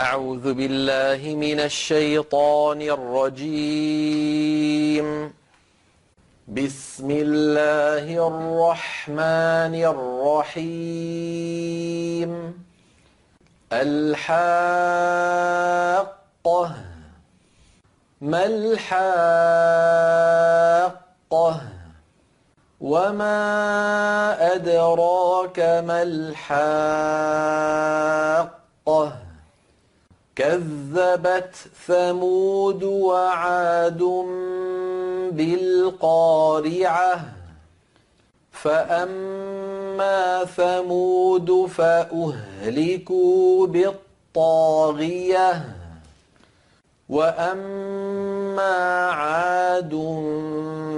أعوذ بالله من الشيطان الرجيم. بسم الله الرحمن الرحيم. الحاقة. ما الحاقة؟ وما أدراك ما الحاقة؟ كذبت ثمود وعاد بالقارعة. فأما ثمود فأهلكوا بالطاغية. وأما عاد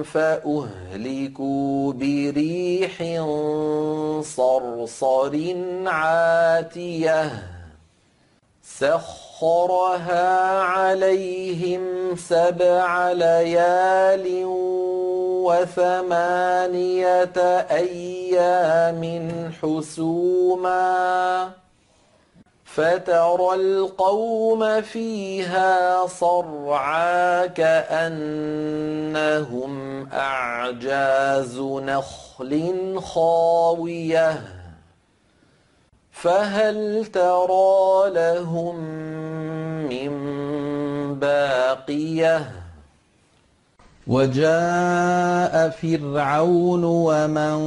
فأهلكوا بريح صرصر عاتية. سخرها عليهم سبع ليال وثمانية أيام حسوما فترى القوم فيها صرعا كأنهم أعجاز نخل خاوية فهل ترى لهم من باقية؟ وجاء فرعون ومن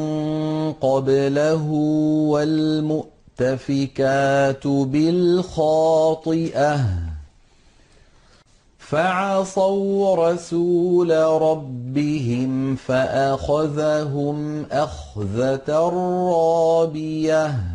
قبله والمؤتفكات بالخاطئة. فعصوا رسول ربهم فأخذهم أخذة رابية.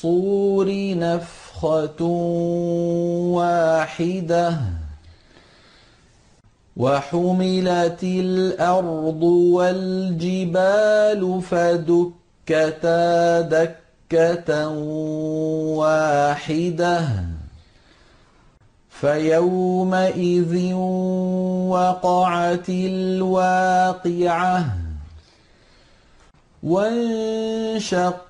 الصور نفخة واحدة. وحملت الأرض والجبال فدكتا دكة واحدة. فيومئذ وقعت الواقعة. وانشق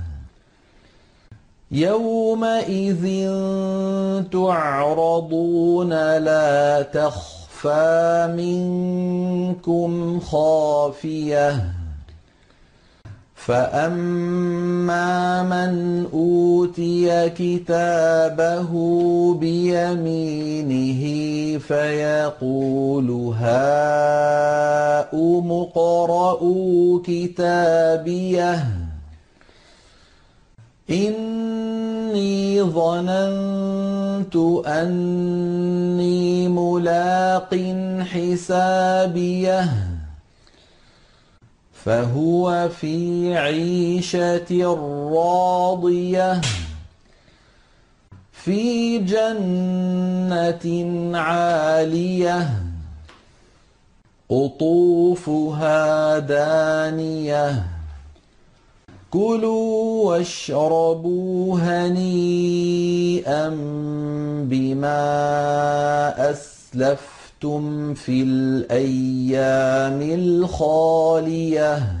يومئذ تعرضون لا تخفى منكم خافيه فاما من اوتي كتابه بيمينه فيقول هاؤم اقرءوا كتابيه إني ظننت أني ملاق حسابيه فهو في عيشة راضية. في جنة عالية قطوفها دانية. كلوا واشربوا هنيئا بما أسلفتم في الأيام الخالية.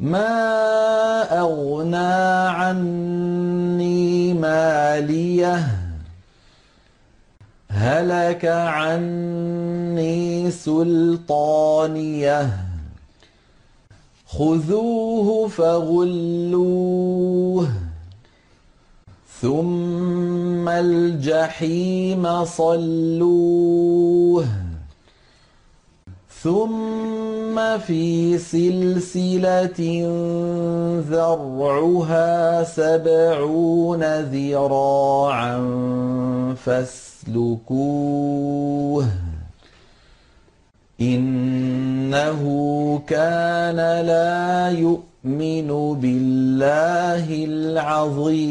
ما أغنى عني ماليه هلك عني سلطانيه خذوه فغلوه ثم الجحيم صلوه ثم في سلسلة ذرعها سبعون ذراعا فاسلكوه. إنه كان لا يؤمن بالله العظيم.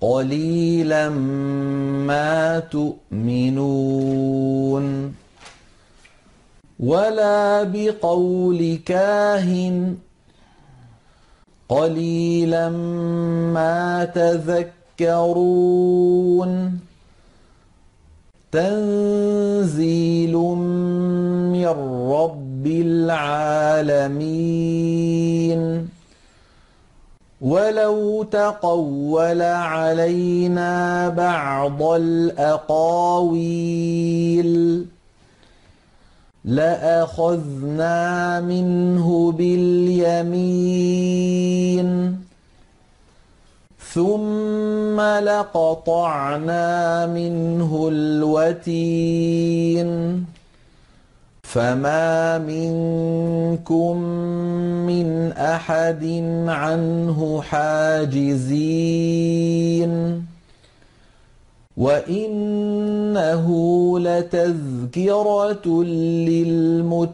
قليلا ما تؤمنون. ولا بقول كاهن. قليلا ما تذكرون. تنزيل من رب العالمين. ولو تقول علينا بعض الأقاويل لأخذنا منه باليمين ثم لقطعنا منه الوتين فما منكم من احد عنه حاجزين وانه لتذكره للمتقين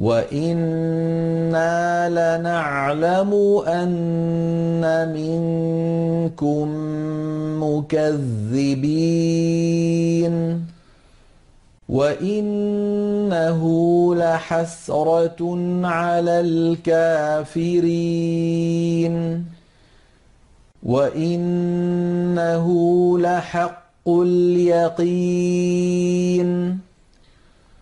وأنا لنعلم ان منكم مكذبين وانه لحسره على الكافرين وانه لحق اليقين